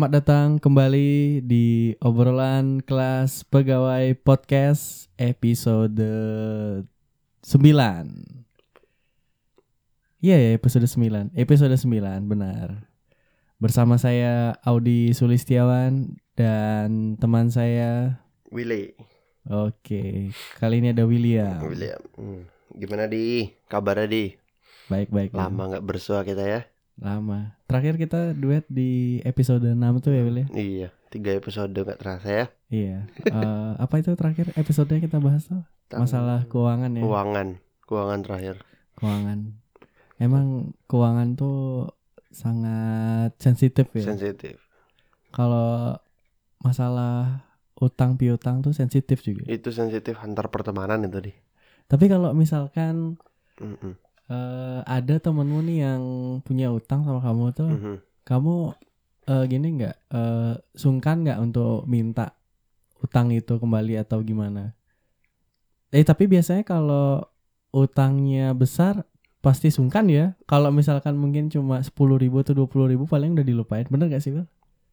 Selamat datang kembali di obrolan kelas pegawai podcast episode 9. Iya ya, episode 9. Episode 9, benar. Bersama saya Audi Sulistiawan dan teman saya Willy. Oke, kali ini ada William. William. Hmm. Gimana di? Kabarnya di? Baik-baik. Lama nggak bersua kita ya? Lama. Terakhir kita duet di episode 6 tuh ya, Will ya? Iya. Tiga episode nggak terasa ya? Iya. Eh, apa itu terakhir episodenya kita bahas tuh? Masalah keuangan ya. Keuangan. Keuangan terakhir. Keuangan. Emang keuangan tuh sangat sensitif ya. Sensitif. Kalau masalah utang piutang tuh sensitif juga. Itu sensitif antar pertemanan itu di. Tapi kalau misalkan Mm-mm. Eh, ada temenmu nih yang punya utang sama kamu tuh, Mhm. kamu eh, gini nggak eh, sungkan nggak untuk minta utang itu kembali atau gimana? Eh tapi biasanya kalau utangnya besar pasti sungkan ya. Kalau misalkan mungkin cuma sepuluh ribu atau dua puluh ribu paling udah dilupain. Bener gak sih Wil?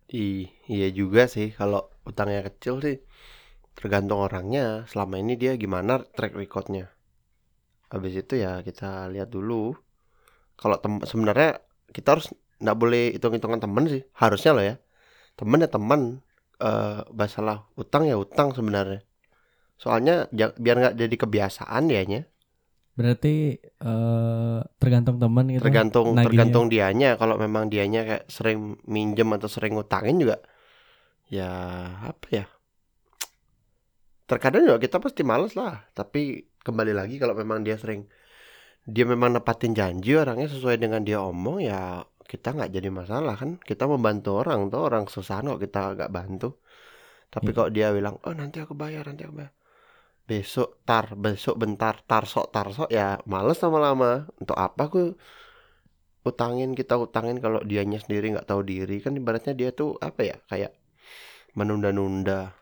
I- iya juga sih. Kalau utangnya kecil sih tergantung orangnya. Selama ini dia gimana track recordnya. Habis itu ya kita lihat dulu. Kalau sebenarnya kita harus nggak boleh hitung-hitungan temen sih. Harusnya loh ya. Temen ya temen. Eh masalah utang ya utang sebenarnya. Soalnya biar nggak jadi kebiasaan dianya. Berarti eh tergantung teman gitu. Tergantung nagihnya. tergantung dianya. Kalau memang dianya kayak sering minjem atau sering ngutangin juga. Ya apa ya? Terkadang juga kita pasti males lah. Tapi kembali lagi kalau memang dia sering dia memang nepatin janji orangnya sesuai dengan dia omong ya kita nggak jadi masalah kan. Kita membantu orang tuh orang susah kok kita nggak bantu. Tapi Iya. kalau dia bilang oh nanti aku bayar nanti aku bayar. Besok tar besok bentar tar sok tar sok ya males lama-lama. Untuk apa aku utangin kita utangin kalau dianya sendiri nggak tahu diri? Kan ibaratnya dia tuh apa ya kayak menunda-nunda.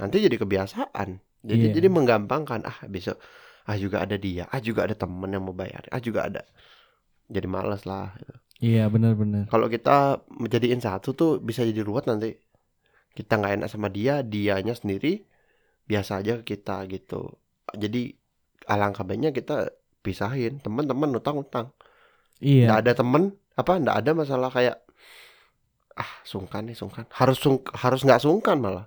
Nanti jadi kebiasaan jadi Iya. jadi menggampangkan ah besok ah juga ada dia ah juga ada temen yang mau bayar ah juga ada jadi males lah Iya benar-benar. kalau kita menjadiin satu tuh bisa jadi ruwet nanti kita nggak enak sama dia dianya sendiri biasa aja ke kita gitu jadi alangkah baiknya kita pisahin teman-teman utang-utang Iya. nggak ada temen apa nggak ada masalah kayak ah sungkan nih sungkan harus sung harus nggak sungkan malah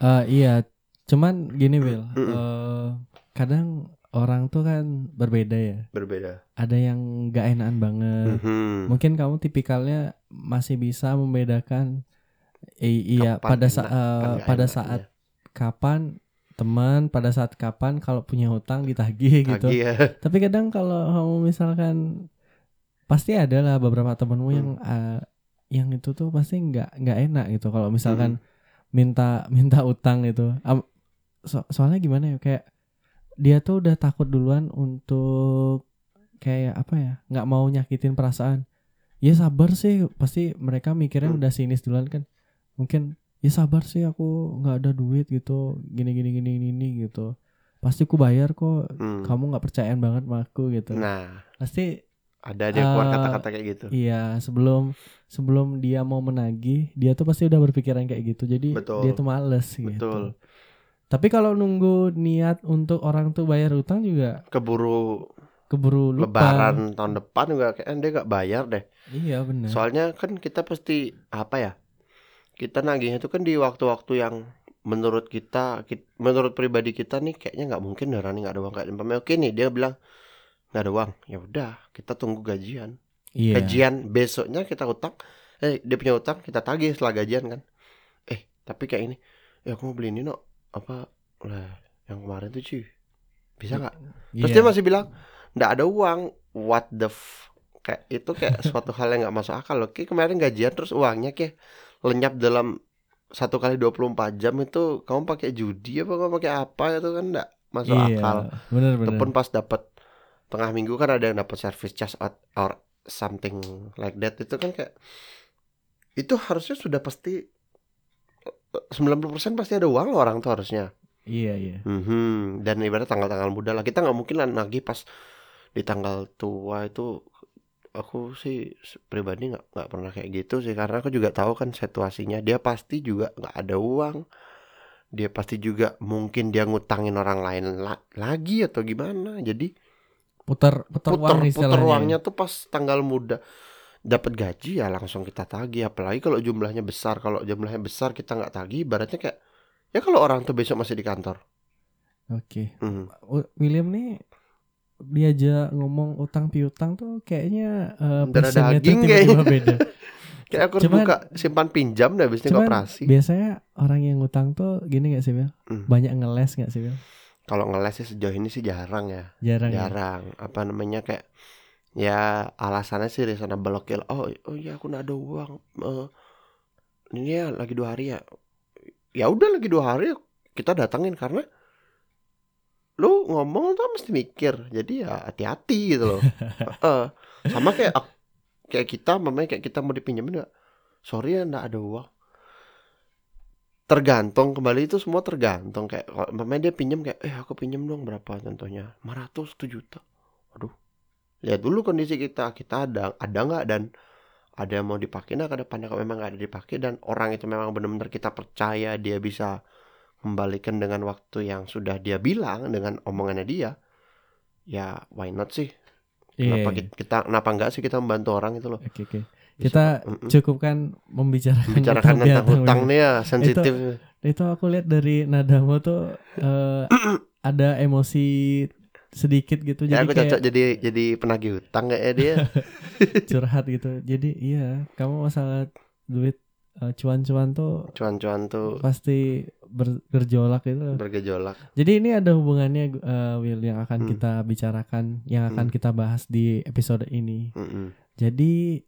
Eh, iya. Cuman gini Will. Mm-mm. eh, kadang orang tuh kan berbeda ya. berbeda Ada yang gak enakan banget. Mhm. Mungkin kamu tipikalnya masih bisa membedakan i- iya Kapan pada enak, saat kapan nggak pada enak, saat iya. kapan teman pada saat kapan kalau punya hutang ditagih gitu. Ya Tapi kadang kalau kamu misalkan pasti ada lah beberapa temenmu yang Hmm. eh, yang itu tuh pasti nggak nggak enak gitu kalau misalkan Hmm. minta minta utang itu. Am- so- soalnya gimana ya kayak dia tuh udah takut duluan untuk kayak apa ya nggak mau nyakitin perasaan. Ya sabar sih pasti mereka mikirnya Hmm. udah sinis duluan kan. Mungkin ya sabar sih aku nggak ada duit gitu gini gini gini gini gitu. Pasti aku bayar kok Hmm. kamu nggak percayaan banget sama aku gitu nah pasti ada dia keluar Eh, kata-kata kayak gitu iya sebelum sebelum dia mau menagih dia tuh pasti udah berpikiran kayak gitu jadi Betul. dia tuh males gitu betul tapi kalau nunggu niat untuk orang tuh bayar utang juga keburu keburu lupa lebaran tahun depan juga kayak dia nggak bayar deh iya benar Soalnya kan kita pasti apa ya? Kita nagihnya itu kan di waktu-waktu yang menurut kita, kit- menurut pribadi kita nih kayaknya nggak mungkin deh Rani nggak ada uang kayak oke nih dia bilang nggak ada uang, ya udah kita tunggu gajian. iya Gajian besoknya kita utang, eh dia punya utang kita tagih setelah gajian kan. Eh tapi kayak ini, ya aku mau beli ini no apa lah yang kemarin tuh cuy bisa nggak? Terus Iya. dia masih bilang nggak ada uang. What the f kayak itu kayak suatu hal yang nggak masuk akal loh. Kayak kemarin gajian terus uangnya kayak lenyap dalam satu kali 24 jam itu kamu pakai judi apa kamu pakai apa itu kan nggak masuk iya akal. Ataupun pas dapat tengah minggu kan ada yang dapat service charge or, or something like that itu kan kayak itu harusnya sudah pasti 90% pasti ada uang loh orang tuh harusnya. iya iya. Mhm, Dan ibarat tanggal-tanggal muda lah. Kita nggak mungkin lah nagih pas di tanggal tua itu. Aku sih pribadi nggak nggak pernah kayak gitu sih. Karena aku juga tahu kan situasinya. Dia pasti juga nggak ada uang. Dia pasti juga mungkin dia ngutangin orang lain la- lagi atau gimana. Jadi putar putar uang puter istilahnya ya. uangnya tuh pas tanggal muda dapat gaji ya langsung kita tagih apalagi kalau jumlahnya besar kalau jumlahnya besar kita nggak tagih ibaratnya kayak ya kalau orang tuh besok masih di kantor oke Hmm. U- William nih diajak ngomong utang piutang tuh kayaknya eh, Darah daging tiba-tiba beda. kayak aku Cuman- buka simpan pinjam habis ini Cuman operasi biasanya orang yang ngutang tuh gini gak sih Bel? Hmm. Banyak ngeles gak sih Bel? kalau ngeles sih sejauh ini sih jarang ya Jarang. ya? jarang apa namanya kayak ya alasannya sih reasonable oke oh oh ya aku nggak ada uang. Eh, ini ya lagi dua hari ya. Ya udah lagi dua hari kita datangin karena lu ngomong tuh mesti mikir. Jadi ya hati-hati gitu loh. Heeh. sama kayak ak- kayak kita mamanya kayak kita mau dipinjemin nggak? Sorry ya nggak ada uang. Tergantung kembali itu semua tergantung. Kayak kalau mamanya dia pinjam kayak eh aku pinjam dong berapa contohnya? 500 1 juta. Aduh lihat dulu kondisi kita kita ada ada nggak dan ada yang mau dipakai nah ke depannya kalau memang nggak ada dipakai dan orang itu memang benar-benar kita percaya dia bisa kembalikan dengan waktu yang sudah dia bilang dengan omongannya dia ya why not sih Iya. kenapa kita, kita kenapa enggak sih kita membantu orang itu loh Oke oke. Bisa Kita kok. Mm-mm. cukupkan membicarakan bicarakan utang tentang hutang nih ya sensitif Itu aku lihat dari nadamu tuh eh, ada emosi sedikit gitu ya jadi aku kayak cocok jadi jadi penagih hutang kayak dia curhat gitu. Jadi iya, kamu masalah duit eh, cuan-cuan tuh cuan-cuan tuh pasti ber- bergejolak loh. bergejolak Jadi ini ada hubungannya eh, Will yang akan Hmm. kita bicarakan, yang akan Hmm. kita bahas di episode ini. Mm-mm. Jadi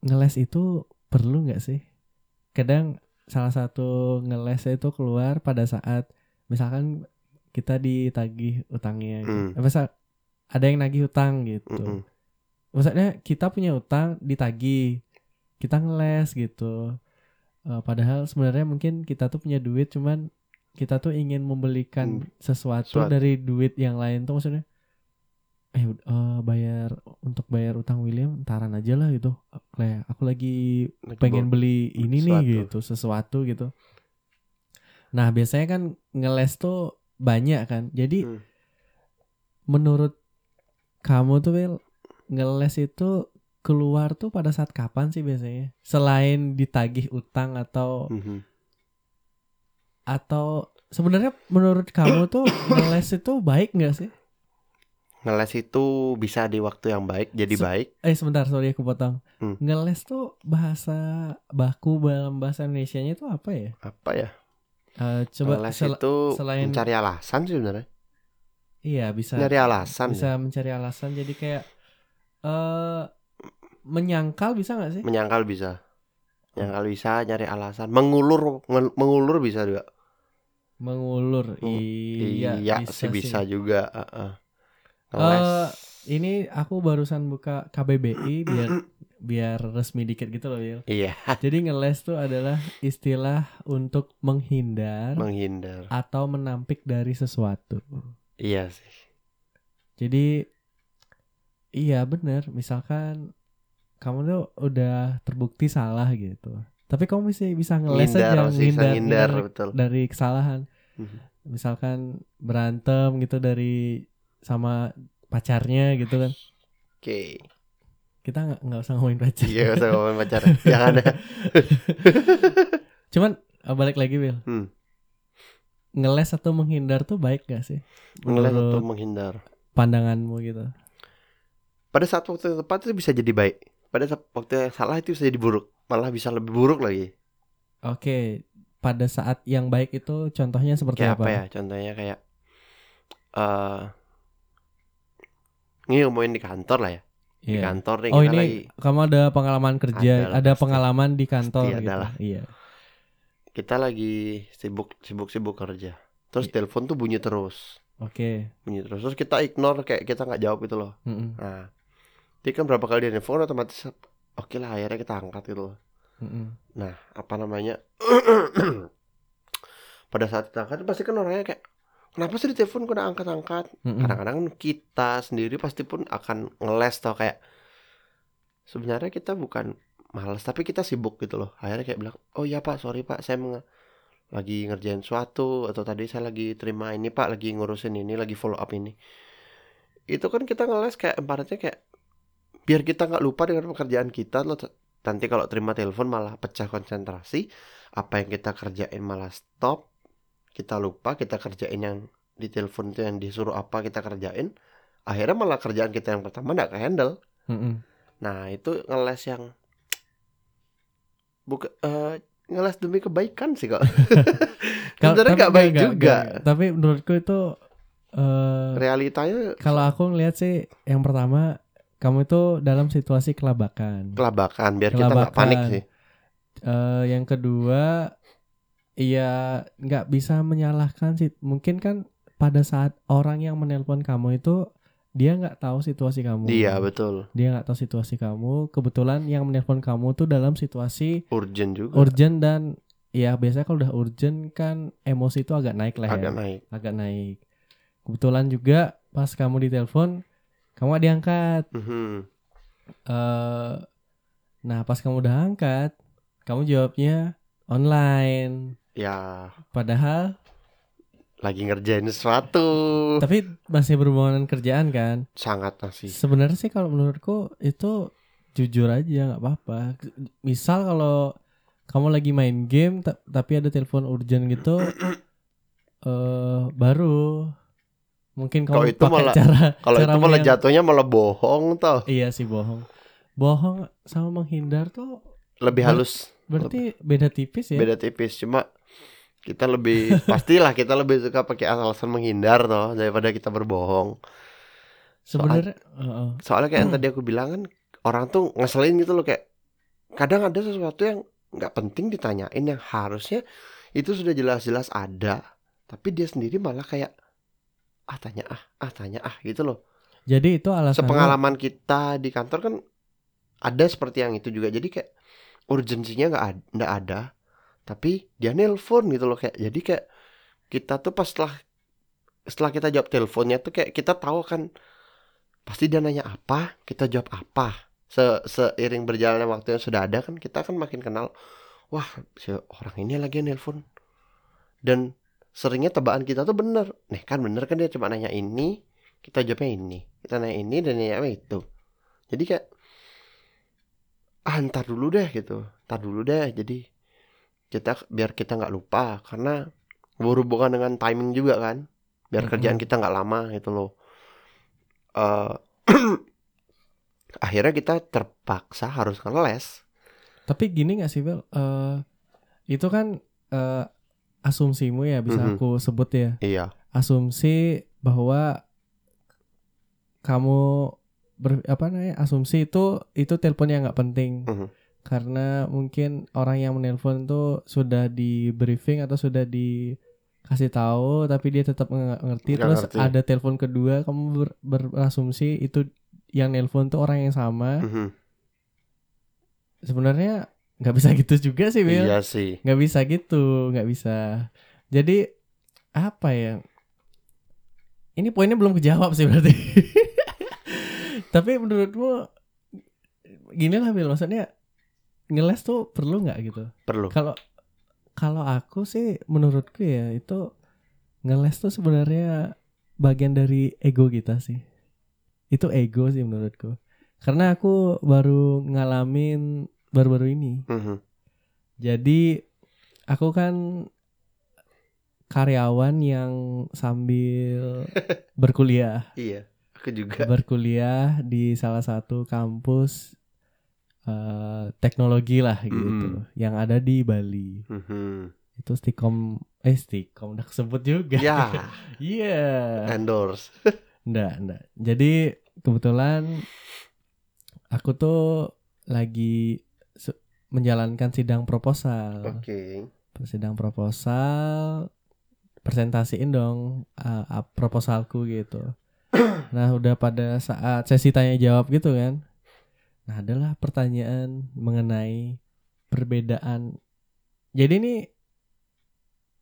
ngeles itu perlu nggak sih? Kadang salah satu ngelesnya itu keluar pada saat misalkan kita ditagih utangnya, gitu. Eh, misal ada yang nagih utang gitu. Mm-mm. Maksudnya kita punya utang ditagih, kita ngeles gitu. Eh, padahal sebenarnya mungkin kita tuh punya duit, cuman kita tuh ingin membelikan sesuatu Sesuatu. dari duit yang lain tuh maksudnya. Eh eh, bayar untuk bayar utang William ntaran aja lah gitu. Kayak aku lagi Lagi pengen beli ini nih sesuatu. gitu, sesuatu gitu. Nah biasanya kan ngeles tuh banyak kan. Jadi Hmm. menurut kamu tuh Will ngeles itu keluar tuh pada saat kapan sih biasanya? Selain ditagih utang atau Mhm. atau sebenarnya menurut kamu tuh ngeles itu baik nggak sih? ngeles itu bisa di waktu yang baik jadi Se- baik Eh sebentar sorry aku potong. Hmm. Ngeles tuh bahasa baku dalam bahasa Indonesia-nya itu apa ya? apa ya Eh, coba ngeles sel- itu selain- mencari alasan sih sebenarnya iya bisa nyari alasan bisa ya. mencari alasan jadi kayak eh menyangkal bisa nggak sih? menyangkal bisa menyangkal bisa nyari alasan mengulur mengulur bisa juga Mengulur. Hmm, Iya, iya sih bisa juga heeh. ngeles Eh, ini aku barusan buka KBBI biar biar resmi dikit gitu loh, Will. iya Jadi ngeles tuh adalah istilah untuk menghindar menghindar atau menampik dari sesuatu. iya sih Jadi iya bener, misalkan kamu tuh udah terbukti salah gitu. Tapi kamu masih bisa ngeles aja ngindar betul. dari kesalahan. Mhm. Misalkan berantem gitu dari sama pacarnya gitu kan. oke Kita nggak nggak usah ngomongin pacar. iya gak usah ngomongin pacaran jangan ada Cuman eh, balik lagi Will. Hmm. Ngeles atau menghindar tuh baik gak sih? ngeles atau menghindar pandanganmu gitu. pada saat waktu yang tepat itu bisa jadi baik pada saat waktu yang salah itu bisa jadi buruk malah bisa lebih buruk lagi Oke, pada saat yang baik itu contohnya seperti kayak apa? apa ya contohnya kayak eh ini ngomongin di kantor lah ya di Iya. kantor nih Oh kita ini lagi kamu ada pengalaman kerja, Ada lah, ada pasti. pengalaman di kantor gitu. ada lah. Iya. kita lagi sibuk sibuk sibuk kerja terus Iya. telepon tuh bunyi terus Oke. bunyi terus terus kita ignore kayak kita nggak jawab itu loh Mm-mm. nah dia kan berapa kali dia nelfon otomatis oke lah akhirnya kita angkat gitu loh Mm-mm. Nah, apa namanya? Pada saat kita angkat pasti kan orangnya kayak kenapa sih di telepon kok udah angkat-angkat? Mm-mm. Kadang-kadang kita sendiri pasti pun akan ngeles tau kayak sebenarnya kita bukan malas tapi kita sibuk gitu loh akhirnya kayak bilang oh iya pak sorry pak saya menge- lagi ngerjain suatu atau tadi saya lagi terima ini pak lagi ngurusin ini lagi follow up ini itu kan kita ngeles kayak ibaratnya kayak biar kita nggak lupa dengan pekerjaan kita loh nanti kalau terima telepon malah pecah konsentrasi apa yang kita kerjain malah stop kita lupa kita kerjain yang di telepon itu yang disuruh apa kita kerjain akhirnya malah kerjaan kita yang pertama nggak ke handle Mm-mm. nah itu ngeles yang bukan eh, ngeles demi kebaikan sih kok sebenarnya nggak baik enggak, juga enggak. Tapi menurutku itu eh realitanya kalau aku ngeliat sih yang pertama kamu itu dalam situasi kelabakan. kelabakan biar kita nggak panik Kelabakan. sih Eh, yang kedua, iya nggak bisa menyalahkan sih. Mungkin kan pada saat orang yang menelpon kamu itu dia nggak tahu situasi kamu. iya betul Dia nggak tahu situasi kamu. Kebetulan yang menelpon kamu tuh dalam situasi urgent juga urgent dan ya biasanya kalau udah urgent kan emosi itu agak naik lah ya. agak naik Agak naik. Kebetulan juga pas kamu ditelepon kamu gak diangkat. Mhm. eh nah pas kamu udah angkat, kamu jawabnya online. Ya Padahal lagi ngerjain sesuatu tapi masih berhubungan kerjaan kan. sangat masih Sebenarnya sih kalau menurutku itu jujur aja nggak apa-apa. Misal kalau kamu lagi main game ta- tapi ada telepon urgent gitu eh baru mungkin Kalau itu pakai malah- cara kalau cara itu malah jatuhnya malah bohong toh Iya sih bohong. Bohong sama menghindar tuh lebih Ber- halus berarti beda tipis ya. beda tipis cuma kita lebih pastilah kita lebih suka pakai alasan menghindar toh daripada kita berbohong. Sebenarnya heeh. soalnya kayak yang tadi aku bilang kan orang tuh ngeselin gitu loh kayak kadang ada sesuatu yang nggak penting ditanyain yang harusnya itu sudah jelas-jelas ada tapi dia sendiri malah kayak ah tanya ah ah tanya ah gitu loh. Jadi itu alasannya sepengalaman kita di kantor kan ada seperti yang itu juga. Jadi kayak urgensinya nggak ada, nggak ada tapi dia nelpon gitu loh kayak jadi kayak kita tuh pas setelah setelah kita jawab teleponnya tuh kayak kita tahu kan pasti dia nanya apa kita jawab apa. Se seiring berjalannya waktu yang sudah ada kan kita kan makin kenal wah si orang ini lagi nelpon. Dan seringnya tebakan kita tuh bener. Nih kan bener kan dia cuma nanya ini kita jawabnya ini kita nanya ini dan nanya itu. Jadi kayak ah ntar dulu deh gitu. Ntar dulu deh jadi kita biar kita nggak lupa karena berhubungan dengan timing juga kan biar kerjaan kita nggak lama gitu loh Eh akhirnya kita terpaksa harus ngeles Tapi gini gak sih Bel? Eh, itu kan eh, asumsimu ya bisa Mhm. aku sebut ya. iya Asumsi bahwa kamu ber, apa namanya? Asumsi itu itu telepon yang nggak penting. Mhm. Karena mungkin orang yang menelpon tuh sudah di briefing atau sudah dikasih tahu tapi dia tetap nggak ngerti. Nggak terus ngerti. ada telepon kedua kamu ber- berasumsi itu yang nelpon tuh orang yang sama. Mhm. sebenarnya nggak bisa gitu juga sih Will iya sih. Nggak bisa gitu nggak bisa. Jadi apa ya? Ini poinnya belum kejawab sih berarti. Tapi menurutmu gini lah Will maksudnya ngeles tuh perlu nggak gitu? Perlu. Kalau kalau aku sih menurutku ya itu ngeles tuh sebenarnya bagian dari ego kita sih. Itu ego sih menurutku. Karena aku baru ngalamin baru-baru ini. Mhm. jadi aku kan karyawan yang sambil berkuliah. Iya aku juga. Berkuliah di salah satu kampus eh, teknologi lah gitu Mm. yang ada di Bali Mhm. itu Stikom eh Stikom udah kesebut juga ya iya endorse Enggak, enggak. Jadi kebetulan aku tuh lagi menjalankan sidang proposal. oke Sidang proposal presentasiin dong uh, uh, proposalku gitu. Nah, udah pada saat sesi tanya jawab gitu kan. Nah, adalah pertanyaan mengenai perbedaan. Jadi ini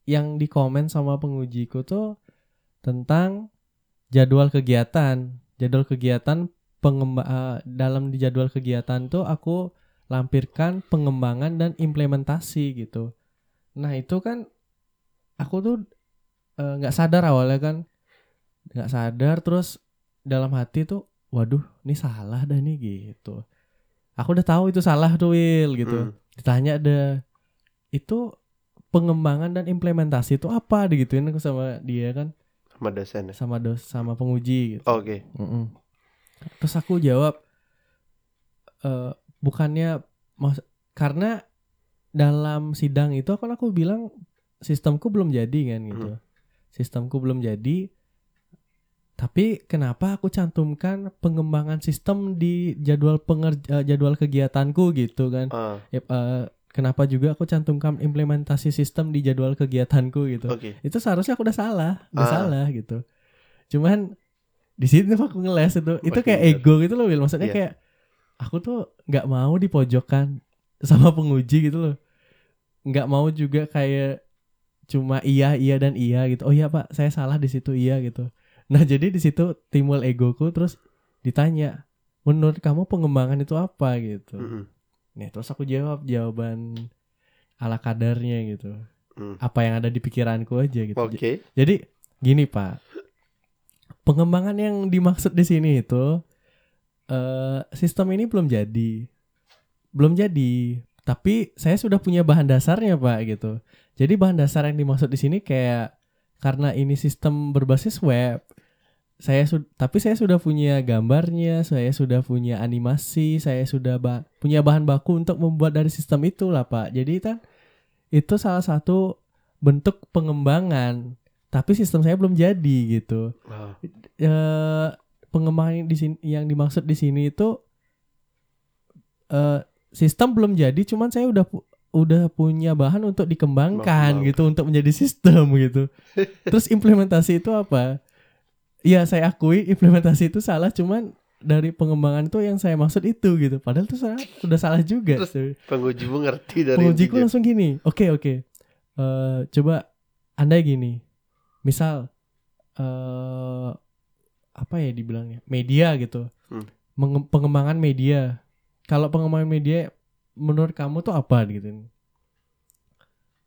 yang dikomen sama pengujiku tuh tentang jadwal kegiatan. Jadwal kegiatan pengemba eh, dalam di jadwal kegiatan tuh aku lampirkan pengembangan dan implementasi gitu. Nah itu kan aku tuh eh, nggak sadar awalnya kan nggak sadar terus dalam hati tuh waduh ini salah dah nih gitu. Aku udah tahu itu salah tuh Will gitu. Hmm. Ditanya deh itu pengembangan dan implementasi itu apa digituin aku sama dia kan sama dosen ya. sama dos sama penguji gitu. Oke. Mm-mm. Terus aku jawab eh bukannya mas karena dalam sidang itu kan aku bilang sistemku belum jadi kan gitu. Sistemku belum jadi. Tapi kenapa aku cantumkan pengembangan sistem di jadwal penger- eh, jadwal kegiatanku gitu kan? Ah, Yep, eh, kenapa juga aku cantumkan implementasi sistem di jadwal kegiatanku gitu? Oke. itu seharusnya aku udah salah udah Ah. salah gitu cuman di situ aku ngeles itu itu Makin kayak bener. ego gitu loh Will maksudnya Iya. kayak aku tuh nggak mau dipojokkan sama penguji gitu loh nggak mau juga kayak cuma iya iya dan iya gitu oh iya pak saya salah di situ iya gitu nah jadi di situ timbul egoku terus ditanya menurut kamu pengembangan itu apa gitu Mm-mm. nih terus aku jawab jawaban ala kadarnya gitu Mm. apa yang ada di pikiranku aja gitu Oke. jadi gini Pak, pengembangan yang dimaksud di sini itu eh sistem ini belum jadi, belum jadi. Tapi saya sudah punya bahan dasarnya Pak gitu. Jadi bahan dasar yang dimaksud di sini kayak karena ini sistem berbasis web, saya sud tapi saya sudah punya gambarnya, saya sudah punya animasi, saya sudah ba- punya bahan baku untuk membuat dari sistem itu lah Pak. Jadi kan itu salah satu bentuk pengembangan tapi sistem saya belum jadi gitu Ah, eh pengembangan di sini yang dimaksud di sini itu eh sistem belum jadi cuman saya udah pu- udah punya bahan untuk dikembangkan Mengembangkan. gitu untuk menjadi sistem gitu terus implementasi itu apa ya saya akui implementasi itu salah cuman dari pengembangan itu yang saya maksud itu gitu. Padahal itu salah udah salah juga Terus pengujimu ngerti dari pengujiku intinya. langsung gini oke oke Eh, coba anda gini misal eh apa ya dibilangnya media gitu. Hmm. Menge- pengembangan media. Kalau pengembangan media menurut kamu tuh apa? Gitu.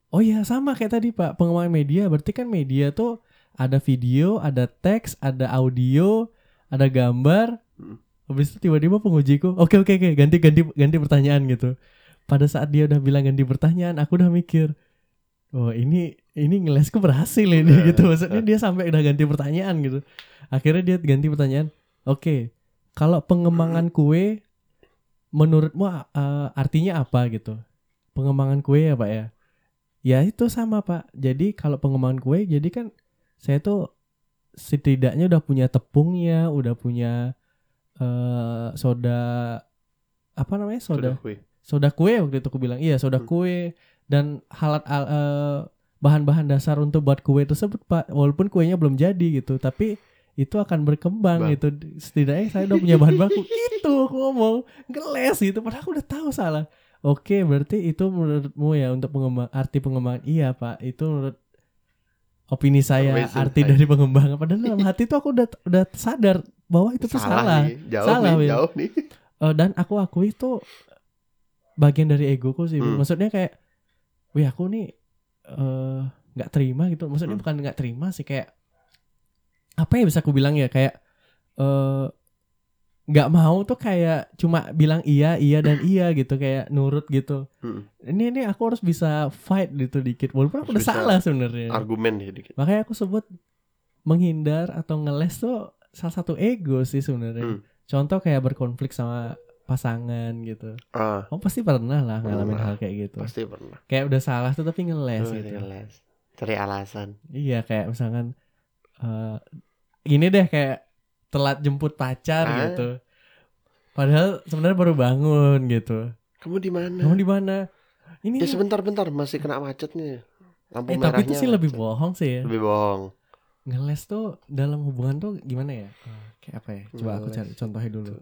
Oh iya sama kayak tadi pak. Pengembangan media berarti kan media tuh ada video ada teks ada audio ada gambar. Hmm. habis itu tiba-tiba pengujiku oke oke oke ganti ganti ganti pertanyaan gitu. Pada saat dia udah bilang ganti pertanyaan aku udah mikir oh ini ini ngelesku berhasil ini Nah, gitu. maksudnya dia sampai udah ganti pertanyaan gitu. Akhirnya dia ganti pertanyaan oke kalau pengembangan kue menurutmu uh, artinya apa? Gitu. Pengembangan kue ya pak ya? Ya itu sama pak. Jadi kalau pengembangan kue jadi kan saya tuh setidaknya udah punya tepungnya udah punya eh soda apa namanya soda Sudah kue. soda kue waktu itu aku bilang. Iya soda Hmm. kue dan halat al- eh, bahan-bahan dasar untuk buat kue tersebut pak. Walaupun kuenya belum jadi gitu tapi itu akan berkembang Bang. gitu. Setidaknya saya udah punya bahan baku. Itu aku ngomong. Ngeles gitu padahal aku udah tahu salah. Oke berarti itu menurutmu ya untuk pengembang arti pengembangan? Iya pak. Itu menurut opini saya Amazing, arti dari pengembangan padahal dalam hati tuh aku udah udah sadar bahwa itu tuh salah, nih. Jauh Salah, nih, jauh nih. Eh, dan aku akui itu bagian dari egoku sih. Hmm. Maksudnya kayak, wih aku nih eh, nggak terima gitu. Maksudnya Hmm. bukan nggak terima sih kayak apa ya bisa aku bilang ya kayak eh nggak mau tuh kayak cuma bilang iya iya dan iya gitu kayak nurut gitu. Hmm. Ini ini aku harus bisa fight gitu dikit walaupun aku Harus udah salah sebenarnya. Argumen ya dikit. Makanya aku sebut menghindar atau ngeles tuh salah satu ego sih sebenarnya. Hmm. Contoh kayak berkonflik sama pasangan gitu. Ah, Oh pasti pernah lah ngalamin Pernah. hal kayak gitu. pasti pernah. Kayak udah salah tuh tapi ngeles Oh, gitu. ngeles. Cari alasan. Iya kayak misalkan eh gini deh kayak telat jemput pacar Ah. gitu. Padahal sebenarnya baru bangun gitu. Kamu di mana? Kamu di mana? Ini Ya sebentar-bentar masih kena macet nih. Lampu eh, tapi itu sih lebih macet. bohong sih ya. Lebih bohong. Ngeles tuh dalam hubungan tuh gimana ya? Eh, kayak apa ya? Coba aku Ngeles cari contohnya dulu.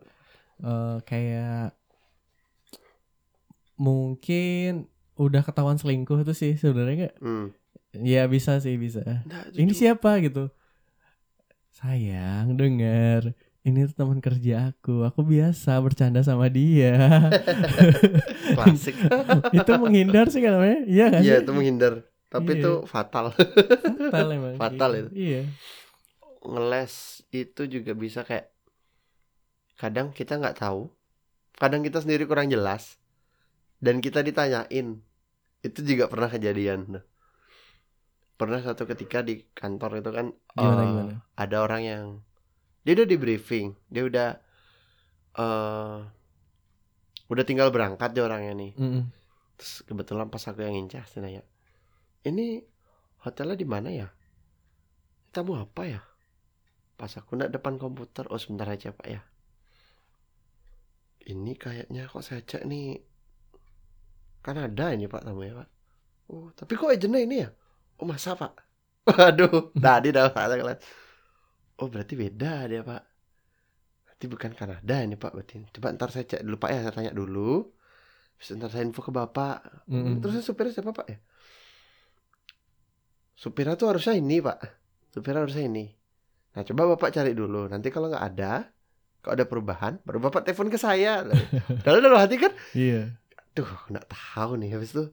Eh kayak mungkin udah ketahuan selingkuh itu sih sebenarnya nggak? Hmm. Ya bisa sih bisa. Nggak, Ini siapa gitu? Sayang, dengar. ini tuh teman kerja aku. Aku biasa bercanda sama dia. Klasik. Itu menghindar sih kan namanya. Iya kan iya itu menghindar. Tapi Iya. itu fatal. Fatal emang Fatal itu. iya. Ngeles itu juga bisa kayak kadang kita nggak tahu. Kadang kita sendiri kurang jelas. Dan kita ditanyain. Itu juga pernah kejadian pernah satu ketika di kantor itu kan gimana eh, gimana? ada orang yang dia udah di briefing dia udah eh udah tinggal berangkat dia orangnya nih. Mm-mm. terus kebetulan pas aku yang incas dia nanya ini hotelnya di mana ya? Tamu apa ya? Pas aku nak depan komputer oh sebentar aja pak ya. Ini kayaknya kok saya cek nih Kanada ini pak tamu ya pak. Oh tapi kok agentnya ini ya oh masa pak? Waduh tadi dah pak ngeliat. oh berarti beda dia pak. Berarti bukan Kanada ini pak berarti. Coba ntar saya cek dulu pak ya saya tanya dulu. Terus ntar saya info ke bapak. Mm-mm. Terus supirnya siapa pak ya? Supirnya tuh harusnya ini pak. Supirnya harusnya ini. Nah coba bapak cari dulu. Nanti kalau nggak ada Kalau ada perubahan Baru bapak telepon ke saya. Lalu dalam hati kan iya. Duh nggak tahu nih. Habis itu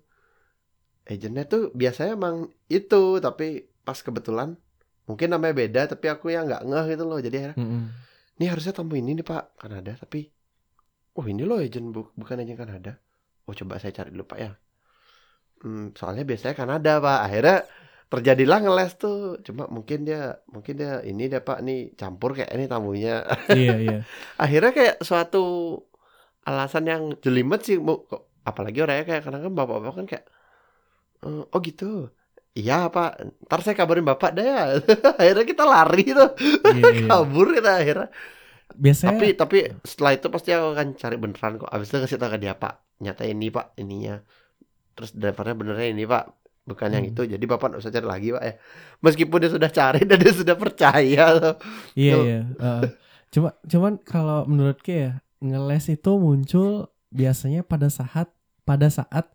Agentnya tuh biasanya emang itu Tapi pas kebetulan Mungkin namanya beda Tapi aku yang nggak ngeh gitu loh. Jadi akhirnya Mm-mm. Ini harusnya tamu ini nih pak Kanada. Tapi Oh ini loh agent bu Bukan agent Kanada. Oh coba saya cari dulu pak ya. Hmm, Soalnya biasanya Kanada pak. Akhirnya terjadilah ngeles tuh. Cuma mungkin dia Mungkin dia ini deh pak Nih campur kayak ini tamunya. Iya iya. Akhirnya kayak suatu Alasan yang jelimet sih Bu. Kok- Apalagi orangnya kayak Kadang kan bapak-bapak kan kayak "Eh, Oh gitu Iya pak Ntar saya kabarin bapak deh ya Akhirnya kita lari tuh iya, iya. Kabur kita akhirnya biasanya tapi tapi setelah itu pasti aku akan cari beneran kok abis itu kasih tahu ke dia pak nyata ini pak ininya terus drivernya benernya ini pak bukan yang Hmm. itu jadi bapak nggak usah cari lagi pak ya meskipun dia sudah cari dan dia sudah percaya tuh. Iya Tuh. iya. Cuma cuman kalau menurut Ki ya ngeles itu muncul biasanya pada saat pada saat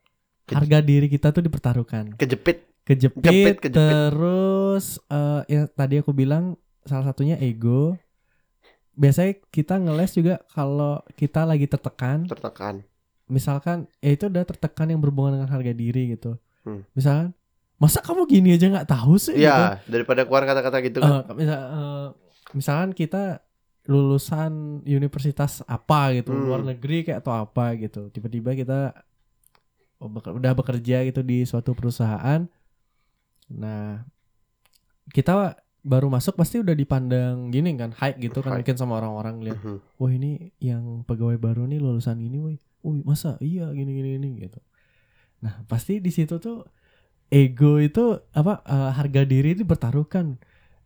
harga diri kita tuh dipertaruhkan, kejepit kejepit, Kejepit, kejepit. terus eh ya tadi aku bilang salah satunya ego. Biasanya kita ngeles juga kalau kita lagi tertekan, tertekan misalkan ya itu udah tertekan yang berhubungan dengan harga diri gitu. Hmm. Misalkan masa kamu gini aja nggak tahu sih? gitu? ya daripada keluar kata-kata gitu kan Eh, misal, eh, misalkan kita lulusan universitas apa gitu Hmm. luar negeri kayak atau apa gitu tiba-tiba kita udah bekerja gitu di suatu perusahaan nah kita baru masuk pasti udah dipandang gini kan high gitu kan High. mungkin sama orang-orang lihat Mhm. wah ini yang pegawai baru nih lulusan ini woi Wih, masa iya gini gini gini gitu nah pasti di situ tuh ego itu apa eh, harga diri itu bertaruhkan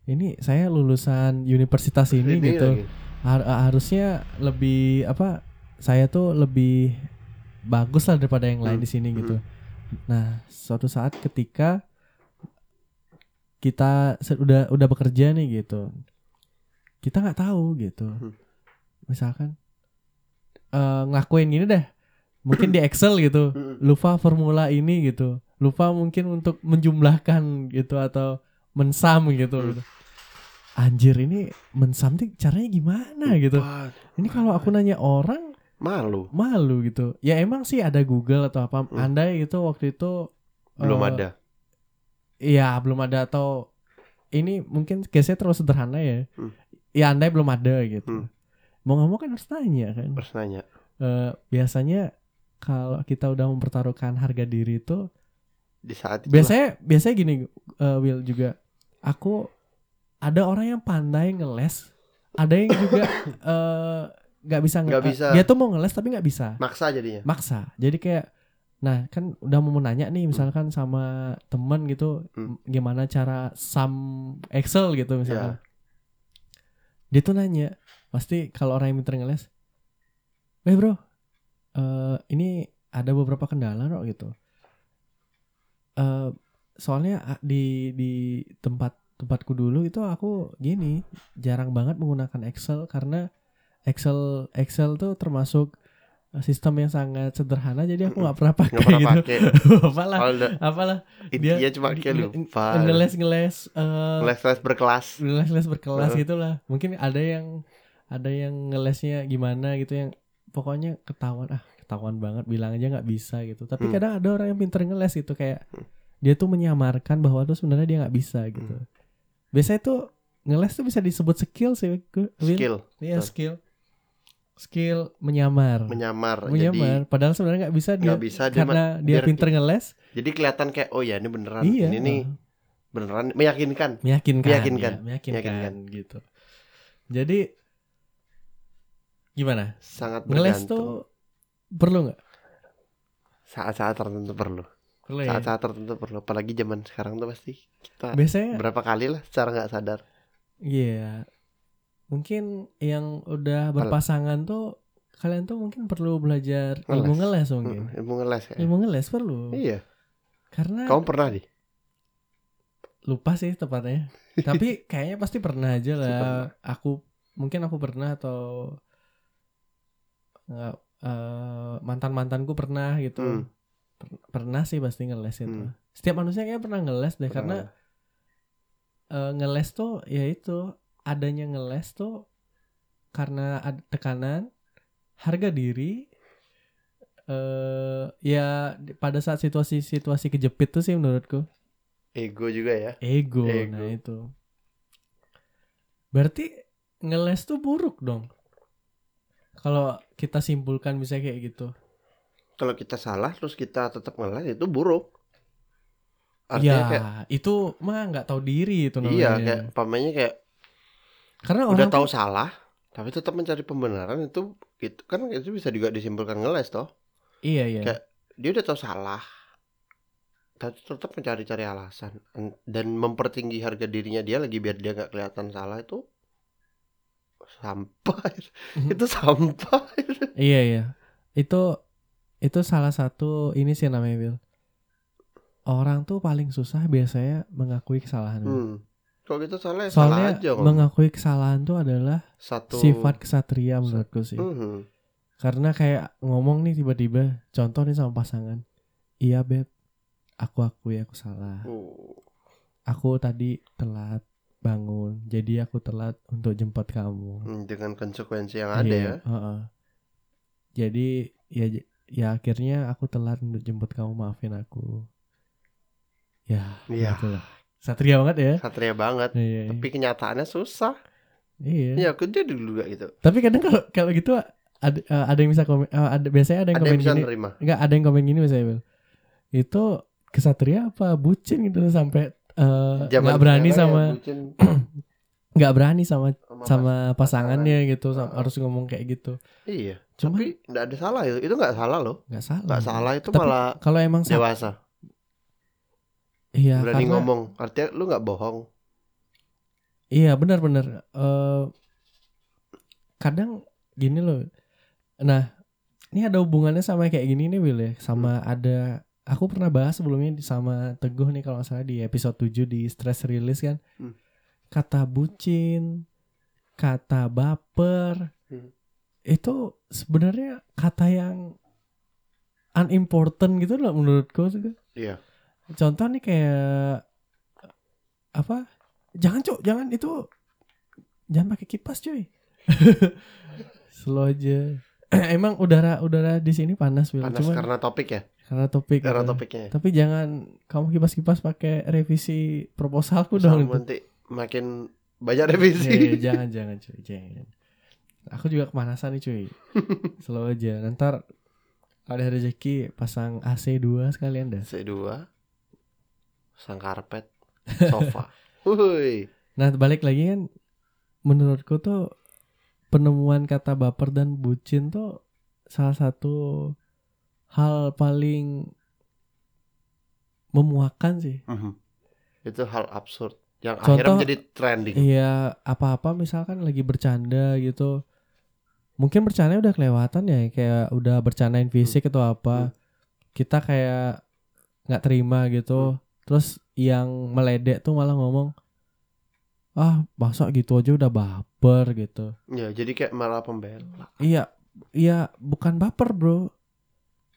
ini saya lulusan universitas ini, Ini gitu lagi. Har- harusnya lebih apa saya tuh lebih bagus lah daripada yang lain Hmm, di sini gitu. Nah suatu saat ketika kita udah udah bekerja nih gitu kita nggak tahu gitu. Hmm. misalkan eh ngelakuin gini deh mungkin di Excel gitu lupa formula ini gitu lupa mungkin untuk menjumlahkan gitu atau mensam gitu, Hmm. gitu. anjir ini mensam tuh caranya gimana gitu? Ini kalau aku nanya orang malu malu gitu ya emang sih ada Google atau apa Hmm. andai itu waktu itu belum eh, ada Iya belum ada atau ini mungkin case-nya terlalu sederhana ya. Hmm. Ya andai belum ada gitu. Hmm. Mau nggak mau kan harus tanya kan. harus nanya Eh, biasanya kalau kita udah mempertaruhkan harga diri itu di saat itu biasanya biasanya gini eh, Will juga aku ada orang yang pandai ngeles, ada yang juga eh, nggak bisa Nggak bisa. Dia tuh mau ngeles tapi nggak bisa. maksa jadinya Maksa. Jadi kayak nah kan udah mau nanya nih misalkan sama temen gitu Hmm. gimana cara sum Excel gitu misalkan. Dia tuh nanya, pasti kalau orang yang pinter ngeles, "Eh, Bro, eh ini ada beberapa kendala kok gitu." Eh soalnya ah, di di tempat tempatku dulu itu aku gini, jarang banget menggunakan Excel karena Excel Excel tuh termasuk eh, sistem yang sangat sederhana jadi aku nggak pernah pakai pernah gitu. pakai apalah, udah apalah intinya Dia cuma kayak lupa ngeles ngeles eh les les berkelas les les berkelas Heeh. gitu lah. Mungkin ada yang ada yang ngelesnya gimana gitu yang pokoknya ketahuan ah ketahuan banget bilang aja nggak bisa gitu tapi Hmm. kadang ada orang yang pinter ngeles gitu kayak Hmm. dia tuh menyamarkan bahwa tuh sebenarnya dia nggak bisa gitu Hmm. biasanya tuh ngeles tuh bisa disebut skill sih skill Iya skill skill menyamar. Menyamar, menyamar. Padahal sebenarnya nggak bisa jadi dia nggak bisa dia karena dia pinter ngeles. jadi kelihatan kayak oh ya ini beneran iya. ini nih beneran meyakinkan. Meyakinkan Meyakinkan. ya, meyakinkan, Meyakinkan. gitu. Jadi gimana? Sangat ngeles tuh perlu nggak? Saat-saat tertentu perlu. Perlu ya? Saat-saat tertentu perlu. Apalagi zaman sekarang tuh pasti kita biasanya berapa kali lah secara nggak sadar. Iya mungkin yang udah berpasangan tuh kalian tuh mungkin perlu belajar ilmu ngeles. mungkin. Hmm, ilmu ngeles ya ilmu ngeles perlu. Iya. Karena kamu pernah di lupa sih tepatnya. Tapi kayaknya pasti pernah aja lah. pernah. aku mungkin aku pernah atau nggak mantan mantanku pernah gitu. Hmm. Per- pernah sih pasti ngeles itu. Hmm. setiap manusia kayaknya pernah ngeles deh karena Pernah. eh, ngeles tuh ya itu adanya ngeles tuh karena ada tekanan harga diri eh ya pada saat situasi-situasi kejepit tuh sih menurutku. Ego juga ya? Ego, Ego. nah itu. Berarti ngeles tuh buruk dong. Kalau kita simpulkan bisa kayak gitu. Kalau kita salah terus kita tetap ngeles itu buruk. Artinya ya kayak itu mah nggak tahu diri itu namanya. iya kayak pamannya kayak karena udah orang tahu tuh- salah tapi tetap mencari pembenaran itu gitu kan itu bisa juga disimpulkan ngeles toh iya iya kayak- dia udah tahu salah tapi tetap mencari-cari alasan dan mempertinggi harga dirinya dia lagi biar dia nggak kelihatan salah itu sampah Mhm. itu sampah Iya iya. Itu itu salah satu ini sih namanya Will. Orang tuh paling susah biasanya mengakui kesalahan. Hmm. Kalau salah ya salah Soalnya aja kok mengakui kesalahan tuh adalah satu sifat kesatria menurutku sih. Mhm. Karena kayak ngomong nih tiba-tiba, contoh nih sama pasangan. Iya beb, aku akui aku salah. Uh. Aku tadi telat bangun, jadi aku telat untuk jemput kamu. Hmm, dengan konsekuensi yang ada Iya, ya heeh. Jadi ya ya akhirnya aku telat untuk jemput kamu maafin aku. Ya, Iya. gitulah. Satria banget ya. satria banget Iya. tapi kenyataannya susah Iya. ya aku jadi dulu juga gitu Tapi kadang kalau kalau gitu ada eh, ada yang bisa komen eh, ada biasanya ada yang ada yang komen bisa gini. nerima Enggak, ada yang komen gini misalnya, Bel. Itu kesatria apa bucin gitu sampai eh, nggak berani sekarang sama ya, bucin nggak berani sama sama sama pas- pasangannya gitu sam- Heeh. harus ngomong kayak gitu. iya Cuma tapi nggak ada salah itu itu nggak salah loh nggak salah. nggak salah itu Tapi malah Kalau emang sa- dewasa iya berani karena ngomong artinya lu nggak bohong Iya benar-benar. Eh kadang gini loh. Nah, ini ada hubungannya sama kayak gini nih Will ya. Sama ada aku pernah bahas sebelumnya sama Teguh nih kalau salah di episode 7 di stress release kan. Hmm. Kata bucin, kata baper. Hmm. Itu sebenarnya kata yang unimportant gitu loh menurutku. iya Contoh nih kayak apa? Jangan cuk, jangan itu jangan pakai kipas cuy. Slow aja. Emang udara udara di sini panas Will, panas cuman karena topik ya karena topik. karena gitu. topiknya Tapi jangan kamu kipas-kipas pakai revisi proposalku Sama dong. nanti makin banyak Ya, revisi ya, jangan jangan cuy, jangan. Aku juga kemanasan nih cuy. Slow aja. Nanti ada rezeki pasang AC 2 sekalian dah. C2 sang karpet sofa Wuih. Nah balik lagi kan menurutku tuh penemuan kata baper dan bucin tuh salah satu hal paling memuakan sih. Mhm. itu hal absurd yang Contoh- akhirnya menjadi trending Iya apa-apa misalkan lagi bercanda gitu. Mungkin bercanda udah kelewatan ya kayak udah bercandain fisik atau apa. Kita kayak nggak terima gitu. Terus yang meledek tuh malah ngomong ah masa gitu aja udah baper gitu. ya jadi kayak malah pembela Iya, iya bukan baper bro.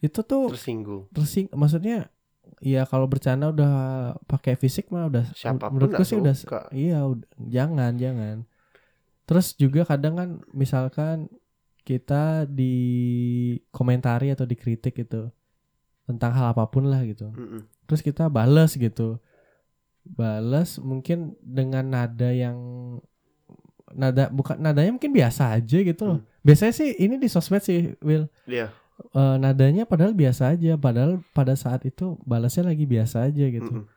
Itu tuh tersinggung tersing, maksudnya Iya kalau bercanda udah pakai fisik mah udah Siapa pun menurutku sih udah suka. iya udah, jangan jangan Terus juga kadang kan misalkan kita di komentari atau dikritik gitu tentang hal apa pun lah gitu. Mm-mm. Terus kita bales gitu. Bales mungkin dengan nada yang nada bukan nadanya mungkin biasa aja gitu loh. Biasanya sih ini di sosmed sih Will Iya. Eh, nadanya padahal biasa aja padahal pada saat itu balasnya lagi biasa aja gitu. Mm-mm.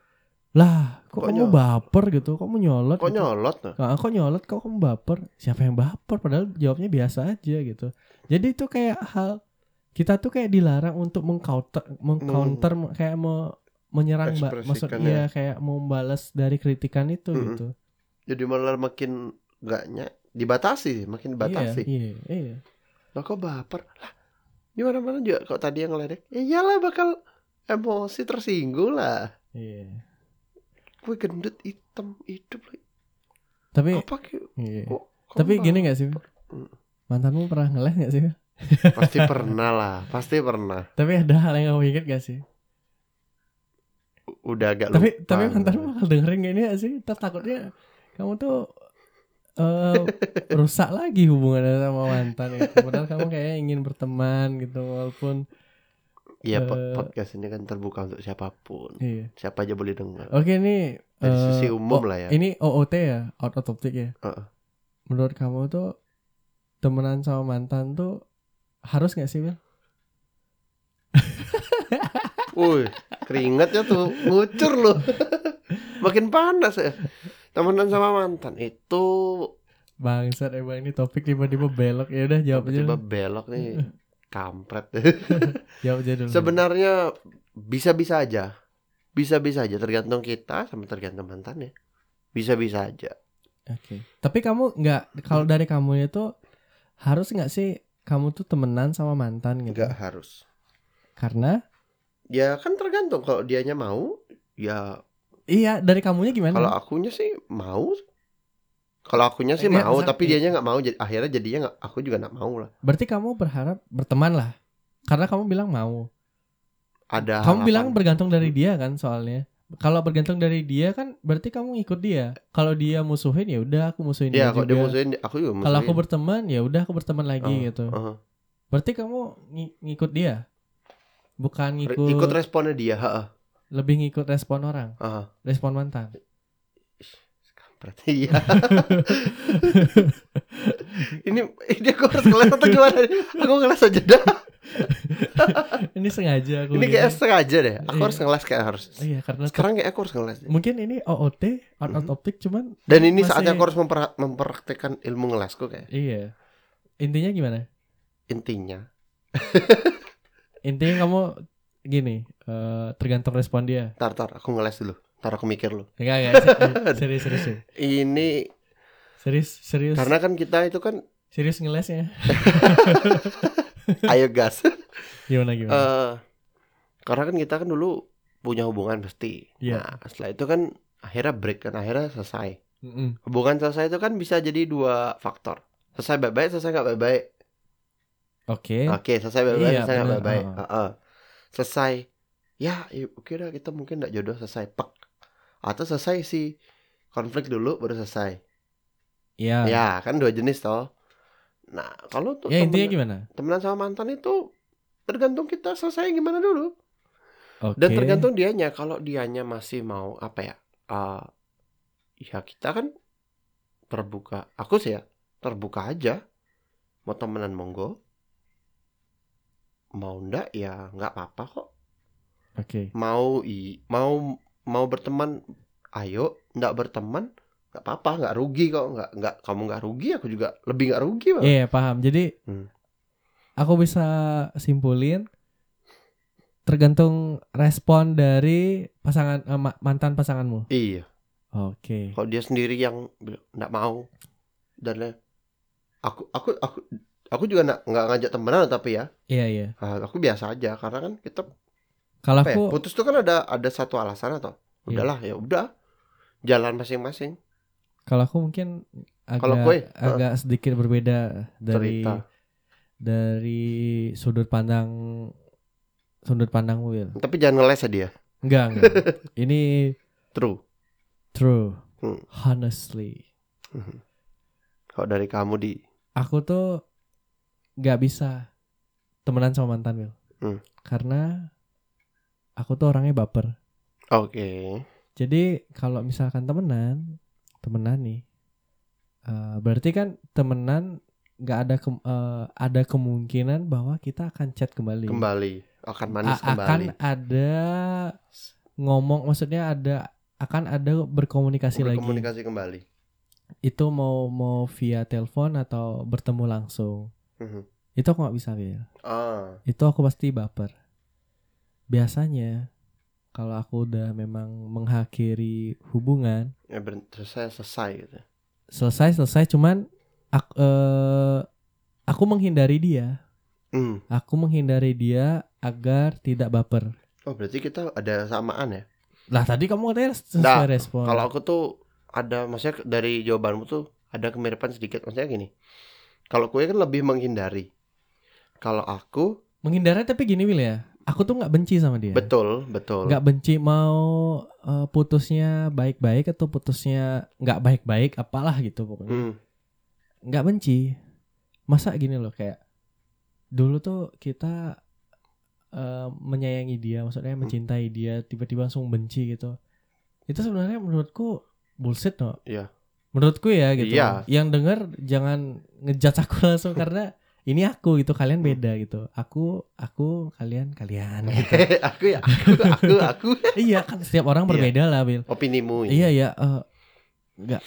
Lah, kok, Kok kamu nyolot? baper gitu? Kok mau nyolot? Kok gitu? nyolot nah? Nah, kok nyolot kok kamu baper? Siapa yang baper? Padahal jawabnya biasa aja gitu. Jadi itu kayak hal kita tuh kayak dilarang untuk mengcounter mengcounter kayak mau menyerang mbak maksud Ekspresikan iya kayak mau membalas dari kritikan itu Mm-mm. gitu. Jadi malah makin enggaknya dibatasi, makin dibatasi. Iya, iya, iya. Lah kok baper? Lah, gimana mana juga kok tadi yang ngeledek? Ya iyalah bakal emosi tersinggung lah. Iya. Gue gendut hitam hidup lagi. Tapi Kok pakai iya. kok, kok Tapi gini baper? gak sih? Mm. Mantanmu pernah ngeles gak sih? Pasti pernah lah, pasti pernah. Tapi ada hal yang kamu inget gak sih? Udah agak tapi lupa. tapi mantanmu bakal dengerin gini gak sih? Ntar takutnya kamu tuh eh rusak lagi hubungannya sama mantan itu. Padahal kamu kayak ingin berteman gitu walaupun Iya, eh, podcast ini kan terbuka untuk siapa pun. iya. Siapa aja boleh dengar. Oke ini Dari eh, sisi umum oh, lah ya. Ini OOT ya, out of topic ya. Heeh. Menurut kamu tuh temenan sama mantan tuh harus gak sih, Wil? Wih, keringatnya tuh ngucur loh. Makin panas ya. Temenan sama mantan itu Bangsat emang ini topik tiba-tiba belok ya udah jawab aja. tiba dulu. belok nih kampret. Jawab aja dulu. Sebenarnya bisa-bisa aja. Bisa-bisa aja tergantung kita sama tergantung mantannya. Bisa-bisa aja. Oke. Tapi kamu nggak kalau dari kamu itu harus nggak sih kamu tuh temenan sama mantan gitu? Enggak harus. Karena Ya kan tergantung kalau dianya mau ya iya dari kamunya gimana? kalau akunya sih mau. Kalau akunya sih Enggak, mau misal- tapi dianya nggak mau jadi akhirnya jadinya nggak aku juga nggak mau lah. Berarti kamu berharap berteman lah. Karena kamu bilang mau. Ada kamu bilang harapan. bergantung dari dia kan soalnya. Kalau bergantung dari dia kan berarti kamu ikut dia. Kalau dia musuhin ya udah aku musuhin dia Iya, kalau dia juga. musuhin aku juga musuhin. Kalau aku berteman ya udah aku berteman lagi Oh, gitu. Heeh. Berarti kamu ng- ngikut dia. Bukan ngikut, ikut responnya dia, heeh. lebih ngikut respon orang, Heeh. respon mantan. Berarti iya. ini ini aku harus ngeles atau gimana? Aku ngeles aja dah. ini sengaja aku. Ini kayak sengaja deh. Aku Iya. harus ngeles kayak harus. Iya karena Sekarang kayak aku harus ngeles. deh. mungkin ini OOT out of topic cuman Dan ini masih- saatnya aku harus memper- mempraktekkan ilmu ngelesku kayak iya. Intinya gimana? intinya. Intinya kamu gini, eh, tergantung respon dia. Tar tar aku ngeles dulu. Tar aku mikir lu. Enggak enggak se- serius serius serius. Ini serius serius karena kan kita itu kan serius ngelesnya. ayo gas. Gimana gimana? Eh karena kan kita kan dulu punya hubungan pasti. Iya. Nah, setelah itu kan akhirnya break kan akhirnya selesai. Mm-mm. Hubungan selesai itu kan bisa jadi dua faktor. Selesai baik-baik, selesai nggak baik-baik. Oke. Oke, selesai baik-baik, Iya, selesai bener. baik-baik. Oh. Heeh. Selesai. Ya, oke dah kita mungkin nggak jodoh selesai pek. Atau selesai si konflik dulu baru selesai. Iya. Ya, kan dua jenis toh. Nah, kalau tuh Ya intinya temenan, gimana? temenan sama mantan itu tergantung kita selesai gimana dulu. Oke. Dan tergantung dianya. Kalau dianya masih mau apa ya? eh ya kita kan terbuka. Aku sih ya terbuka aja. Mau temenan monggo. Mau ndak ya nggak apa-apa kok. Oke. Mau i mau mau berteman ayo, ndak berteman nggak apa-apa, nggak rugi kok, nggak nggak kamu nggak rugi, aku juga lebih nggak rugi Bang. Iya paham. Jadi Hmm. aku bisa simpulin tergantung respon dari pasangan eh, ma- mantan pasanganmu. Iya. Oke. Kalau dia sendiri yang nggak mau dan aku aku aku aku juga nggak nggak ngajak temenan tapi ya Iya iya. ah, aku biasa aja karena kan kita Kalau ya, aku putus tuh kan ada ada satu alasan atau Iya. udahlah ya udah jalan masing-masing kalau aku mungkin agak Kalau gue, agak sedikit berbeda dari cerita dari sudut pandang sudut pandang Will. tapi jangan ngeles ya dia Enggak, enggak. Ini true true. Hmm. Honestly. Kalau dari kamu di aku tuh nggak bisa temenan sama mantan Will Hmm. karena aku tuh orangnya baper Oke. jadi kalau misalkan temenan temenan nih eh, berarti kan temenan nggak ada ke- eh, ada kemungkinan bahwa kita akan chat kembali Kembali akan manis A- akan kembali. ada ngomong maksudnya ada akan ada berkomunikasi lagi Berkomunikasi kembali. itu mau mau via telepon atau bertemu langsung Mhm. itu aku nggak bisa Will Ah, itu aku pasti baper. Biasanya kalau aku udah memang mengakhiri hubungan, ya ber- selesai selesai gitu. selesai selesai cuman aku, eh, aku menghindari dia. Hmm. Aku menghindari dia agar tidak baper. Oh berarti kita ada samaan ya? Lah tadi kamu katanya sesuai Nggak, respon. Kalau aku tuh ada maksudnya dari jawabanmu tuh ada kemiripan sedikit. Maksudnya gini. Kalau kue kan lebih menghindari. Kalau aku menghindari tapi gini Will ya. Aku tuh nggak benci sama dia. betul betul. Nggak benci mau eh, putusnya baik-baik atau putusnya nggak baik-baik apalah gitu pokoknya. Hmm. nggak benci masa gini loh kayak dulu tuh kita eh, menyayangi dia maksudnya Hmm. mencintai dia tiba-tiba langsung benci gitu itu sebenarnya menurutku bullshit no Iya. Menurutku ya gitu Iya. yang denger jangan ngejudge aku langsung karena ini aku gitu kalian Hmm. beda gitu aku aku kalian kalian gitu. aku ya aku aku aku. iya kan setiap orang Iya. berbeda lah Bil Opinimu. iya ya eh, nggak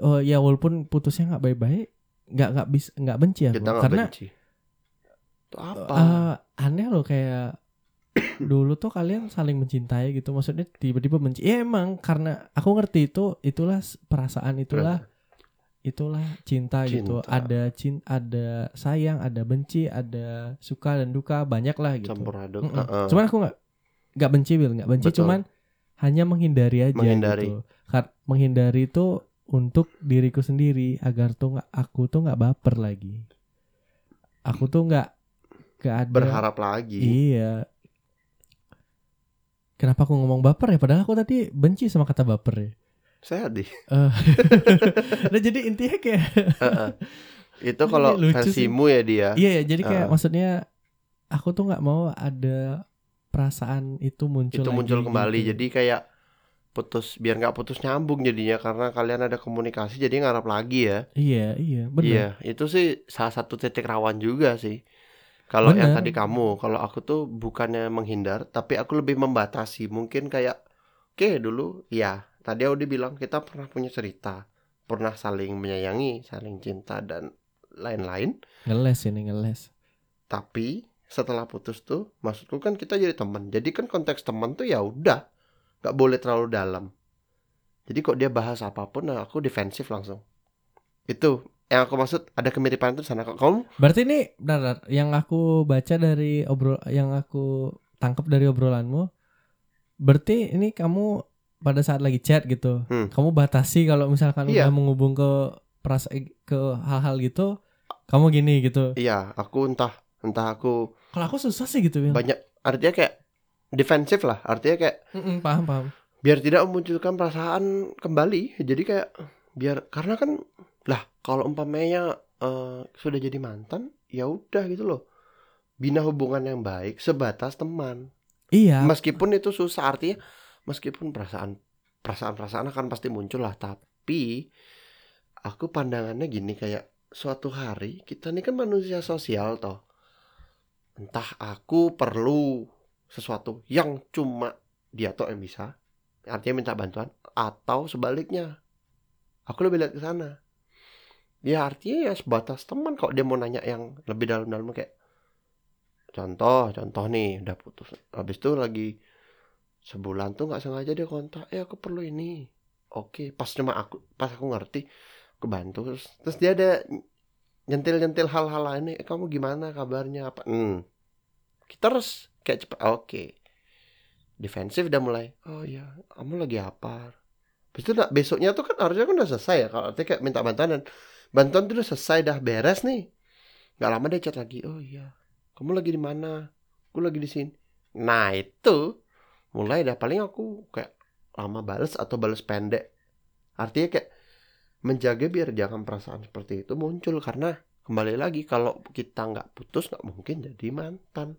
oh ya walaupun putusnya nggak baik-baik nggak nggak bisa nggak benci nggak karena benci. Itu apa? Eh, aneh loh kayak dulu tuh kalian saling mencintai gitu maksudnya tiba-tiba benci ya emang karena aku ngerti itu itulah perasaan itulah itulah cinta, gitu Cinta. ada cin ada sayang ada benci ada suka dan duka banyak lah gitu Campur aduk. Mm-mm. Heeh. cuman aku nggak nggak benci Bil nggak benci Betul. cuman hanya menghindari aja Menghindari. gitu Kar- menghindari itu untuk diriku sendiri agar tuh nggak aku tuh nggak baper lagi aku tuh nggak nggak ada Berharap lagi. Iya. Kenapa aku ngomong baper ya? Padahal aku tadi benci sama kata baper ya. Saya deh. Nah jadi intinya kayak. Itu kalau sih. versimu ya dia. iya ya, jadi kayak Ah. maksudnya aku tuh nggak mau ada perasaan itu muncul itu lagi muncul kembali gitu. jadi kayak putus biar nggak putus nyambung jadinya karena kalian ada komunikasi jadi ngarap lagi ya iya iya benar iya itu sih salah satu titik rawan juga sih kalau yang tadi kamu kalau aku tuh bukannya menghindar tapi aku lebih membatasi. Mungkin kayak oke dulu. Ya tadi Audi bilang kita pernah punya cerita pernah saling menyayangi saling cinta dan lain-lain. Ngeles ini ngeles. Tapi setelah putus tuh maksudku kan kita jadi teman. Jadi kan konteks teman tuh ya udah nggak boleh terlalu dalam. Jadi kok dia bahas apa pun nah aku defensif langsung. Itu yang aku maksud ada kemiripan itu sana kok kamu berarti ini bentar, bentar. yang aku baca dari obrol yang aku tangkap dari obrolanmu berarti ini kamu pada saat lagi chat gitu Hmm. kamu batasi kalau misalkan Iya. udah menghubung ke perasa ke hal-hal gitu kamu gini gitu iya aku entah entah aku kalau aku susah sih gitu Wil. banyak artinya kayak defensif lah artinya kayak Mm-mm, paham paham biar tidak memunculkan perasaan kembali jadi kayak biar karena kan kalau umpamanya eh, sudah jadi mantan ya udah gitu loh. Bina hubungan yang baik sebatas teman. Iya. Meskipun itu susah artinya meskipun perasaan perasaan perasaan akan pasti muncul lah tapi aku pandangannya gini kayak suatu hari kita ini kan manusia sosial toh. Entah aku perlu sesuatu yang cuma dia toh yang bisa artinya minta bantuan atau sebaliknya. Aku lebih lihat ke sana ya artinya ya sebatas teman kalau dia mau nanya yang lebih dalam-dalam kayak contoh contoh nih udah putus. Habis itu lagi sebulan tuh nggak sengaja dia kontak eh aku perlu ini. Oke pas cuma aku pas aku ngerti aku bantu. Terus, terus dia ada nyentil nyentil hal-hal lain eh, kamu gimana kabarnya? Apa hmm. kita harus kayak cepet oke. Defensif udah mulai oh ya kamu lagi apa? Habis itu besoknya tuh kan harusnya kan udah selesai ya kalau artinya kayak minta bantuan dan bantuan tuh udah selesai dah beres nih. Nggak lama dia chat lagi oh iya kamu lagi di mana? Aku lagi di sini. Nah itu mulai dah. Paling aku kayak lama bales atau bales pendek. Artinya kayak menjaga biar jangan perasaan seperti itu muncul. Karena kembali lagi kalau kita nggak putus nggak mungkin jadi mantan.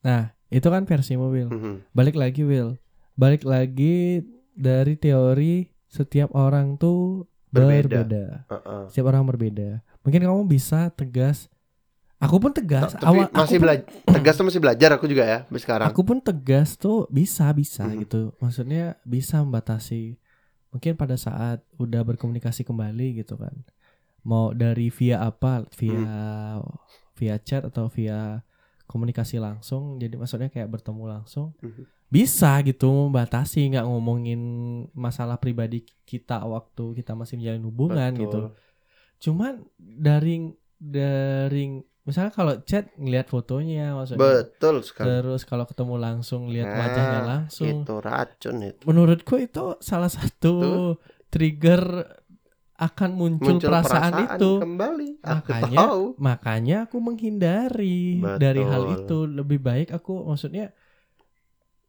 Nah, itu kan versi mobil. Mhm. Balik lagi Will. Balik lagi dari teori setiap orang tuh Berbeda. berbeda. Heeh. Setiap orang berbeda. Mungkin kamu bisa tegas. Aku pun tegas. Ta- tapi Awal aku masih belajar tegas tuh masih belajar aku juga ya sampai sekarang Aku pun tegas tuh bisa bisa Mhm. gitu. Maksudnya bisa membatasi. Mungkin pada saat udah berkomunikasi kembali gitu kan. Mau dari via apa? Via via chat atau via komunikasi langsung. Jadi maksudnya kayak bertemu langsung. Mhm. Bisa gitu membatasi nggak ngomongin masalah pribadi kita waktu kita masih menjalin hubungan Betul. gitu. Cuman daring daring misalnya kalau chat ngelihat fotonya maksudnya betul sekali Terus kalau ketemu langsung lihat Nah, wajahnya langsung. itu racun itu Menurutku itu salah satu trigger akan muncul, muncul perasaan, itu. kembali aku Makanya- tahu Makanya aku menghindari Betul. dari hal itu. Lebih baik aku maksudnya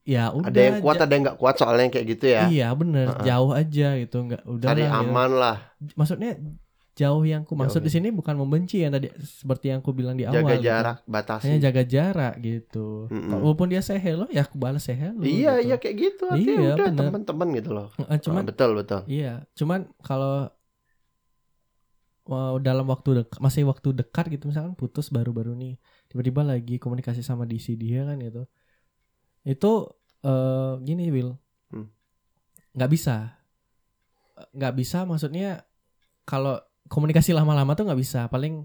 ya udah ada yang kuat ada yang nggak kuat soalnya kayak gitu ya Iya bener Heeh. jauh aja gitu nggak udah cari lah, gitu. aman lah Maksudnya jauh yang ku maksud Jauh. di sini bukan membenci yang tadi seperti yang aku bilang di awal. jaga gitu. jarak Hanya batasi jaga jarak gitu. Mm-mm. Walaupun dia say hello ya aku balas say hello. iya gitu. iya kayak gitu artinya Iya, udah teman-teman gitu loh cuman Ah, betul betul Iya, cuman kalau wow, dalam waktu dekat masih waktu dekat gitu misalkan putus baru-baru nih tiba-tiba lagi komunikasi sama DC dia kan gitu itu eh gini Will Hmm. nggak bisa Eh, nggak bisa maksudnya kalau komunikasi lama-lama tuh nggak bisa paling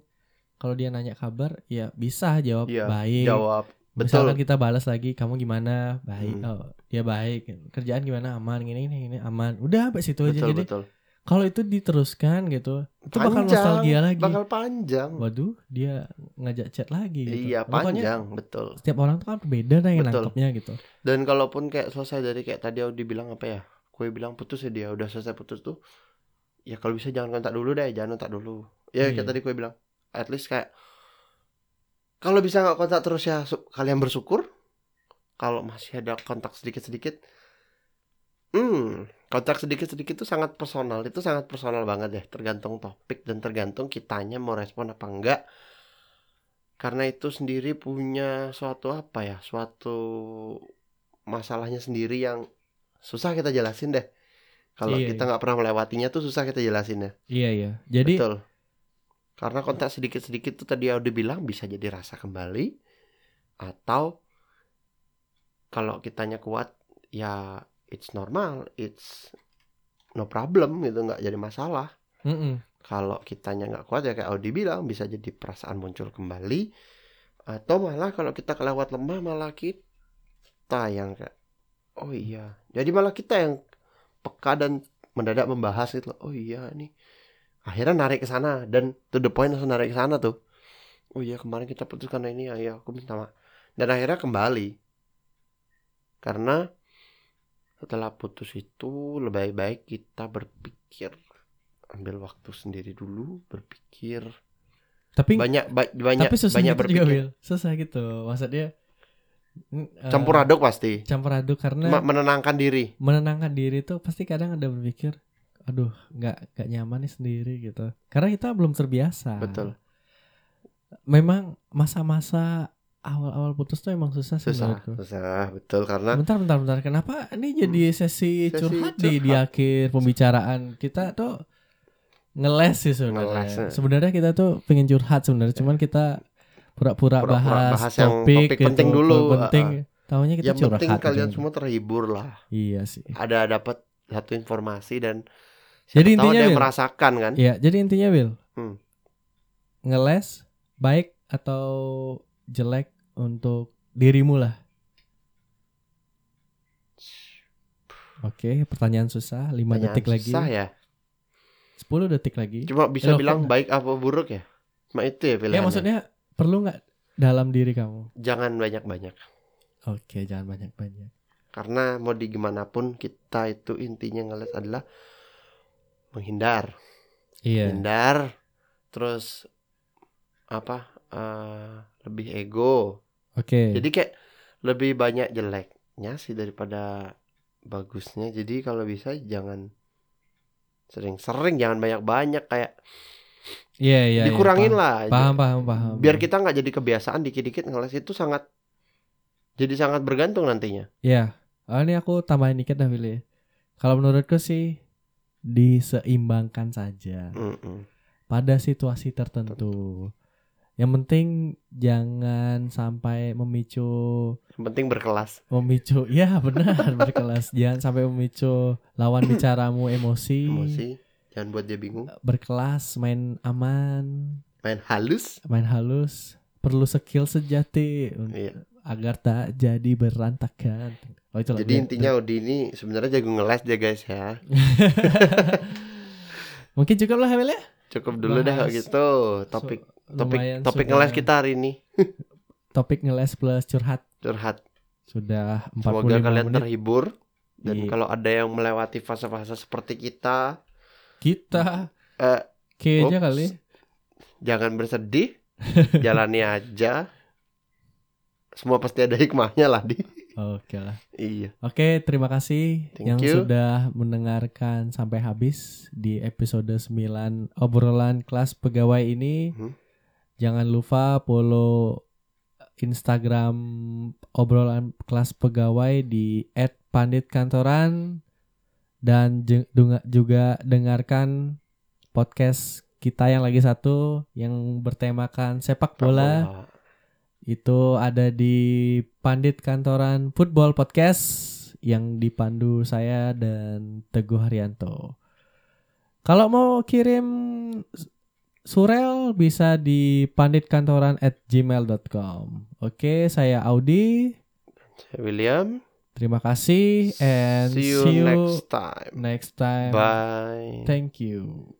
kalau dia nanya kabar ya bisa jawab Iya, baik jawab betul Misalkan kita balas lagi, kamu gimana? Baik. Hmm. Oh, dia baik. Kerjaan gimana? Aman. Gini gini, gini aman. Udah sampai situ aja. betul Jadi betul kalau itu diteruskan gitu, itu bakal nostalgia lagi. bakal panjang Waduh, dia ngajak chat lagi gitu. iya Pokoknya panjang betul Setiap orang tuh kan yang Betul. nangkepnya gitu. dan kalaupun kayak selesai dari kayak tadi Audi bilang apa ya kue bilang putus ya dia udah selesai putus tuh ya kalau bisa jangan kontak dulu deh jangan kontak dulu ya kayak Iya. tadi kue bilang at least kayak kalau bisa nggak kontak terus ya kalian bersyukur kalau masih ada kontak sedikit-sedikit hmm kontak sedikit-sedikit itu sangat personal. Itu sangat personal banget ya tergantung topik dan tergantung kitanya mau respon apa enggak. Karena itu sendiri punya suatu apa ya? Suatu masalahnya sendiri yang susah kita jelasin deh. Kalau Iya, kita iya. nggak pernah melewatinya tuh susah kita jelasin ya Iya iya. Jadi betul. Karena kontak sedikit-sedikit tuh tadi udah bilang bisa jadi rasa kembali atau kalau kitanya kuat ya it's normal it's no problem gitu nggak jadi masalah mm-mm. kalau kitanya nggak kuat ya kayak Audi bilang bisa jadi perasaan muncul kembali atau malah kalau kita kelewat lemah malah kita yang kayak oh iya jadi malah kita yang peka dan mendadak membahas gitu loh. oh iya nih akhirnya narik ke sana dan to the point langsung narik ke sana tuh oh iya kemarin kita putus karena ini ya, ya aku minta maaf dan akhirnya kembali karena setelah putus itu lebih baik kita berpikir ambil waktu sendiri dulu berpikir. Tapi banyak ba- banyak tapi banyak gitu juga, berpikir. Will. Susah gitu. Maksudnya eh, campur aduk pasti. campur aduk karena Ma- menenangkan diri. menenangkan diri tuh pasti kadang ada berpikir aduh nggak nggak nyaman nih sendiri gitu. Karena kita belum terbiasa. Betul. Memang masa-masa awal-awal putus tuh emang susah sih susah menurutku. susah betul karena bentar bentar bentar kenapa ini jadi sesi, Sesi curhat di di curhat. akhir pembicaraan kita tuh ngeles sih sebenarnya ya. sebenarnya kita tuh pengen curhat sebenarnya cuman kita pura-pura bahas, bahas yang topik, topik gitu, penting dulu, penting tahunya kita yang curhat penting kalian semua terhibur lah iya sih ada dapat satu informasi dan Jadi intinya, ada yang merasakan kan Iya, jadi intinya Will. Hmm. Ngeles baik atau jelek untuk dirimu lah. Oke, pertanyaan susah, 5 Pertanyaan detik lagi. susah ya 10 detik lagi. cuma bisa Relevan bilang baik apa buruk ya cuma itu ya Ya pilihannya maksudnya perlu nggak dalam diri kamu? jangan banyak-banyak Oke, jangan banyak-banyak. karena mau di gimana pun kita itu intinya ngeliat adalah menghindar Iya. hindar terus apa eh, lebih ego Oke. jadi kayak lebih banyak jeleknya sih daripada bagusnya jadi kalau bisa jangan Sering-sering jangan banyak-banyak kayak Iya iya. iya, dikurangin paham. lah. Paham paham paham. Biar kita nggak jadi kebiasaan dikit-dikit ngeles itu sangat jadi sangat bergantung nantinya. Iya. Oh, ini aku tambahin dikit dah Willy. Kalau menurutku sih diseimbangkan saja Mm-mm. pada situasi tertentu. Yang penting jangan sampai memicu Yang penting berkelas. memicu ya benar berkelas jangan sampai memicu lawan bicaramu emosi, Emosi. Jangan buat dia bingung. berkelas main aman Main halus. main halus perlu skill sejati Iya. agar tak jadi berantakan oh itu Jadi intinya Odi ini sebenarnya jago ngeles ya guys ya. mungkin cukup lah Hamil ya Cukup dulu dah Bahas. gitu. Topik topik lumayan topik ngeles kita hari ini. topik ngeles plus curhat Curhat. sudah 45 Semoga kalian menit terhibur dan Iya. kalau ada yang melewati fase-fase seperti kita, kita Eh, kayaknya kali jangan bersedih, jalani aja. Semua pasti ada hikmahnya lah di. oke lah Iya. Oke, terima kasih Thank yang you. sudah mendengarkan sampai habis di episode 9 obrolan kelas pegawai ini. Mhm. Jangan lupa follow Instagram obrolan kelas pegawai di @panditkantoran dan juga dengarkan podcast kita yang lagi satu yang bertemakan sepak bola itu ada di Pandit Kantoran Football Podcast yang dipandu saya dan Teguh Haryanto. Kalau mau kirim surel bisa di panditkantoran at gmail.com. Oke, saya Audi. Saya William. Terima kasih and See you next time. next time. Bye. Thank you.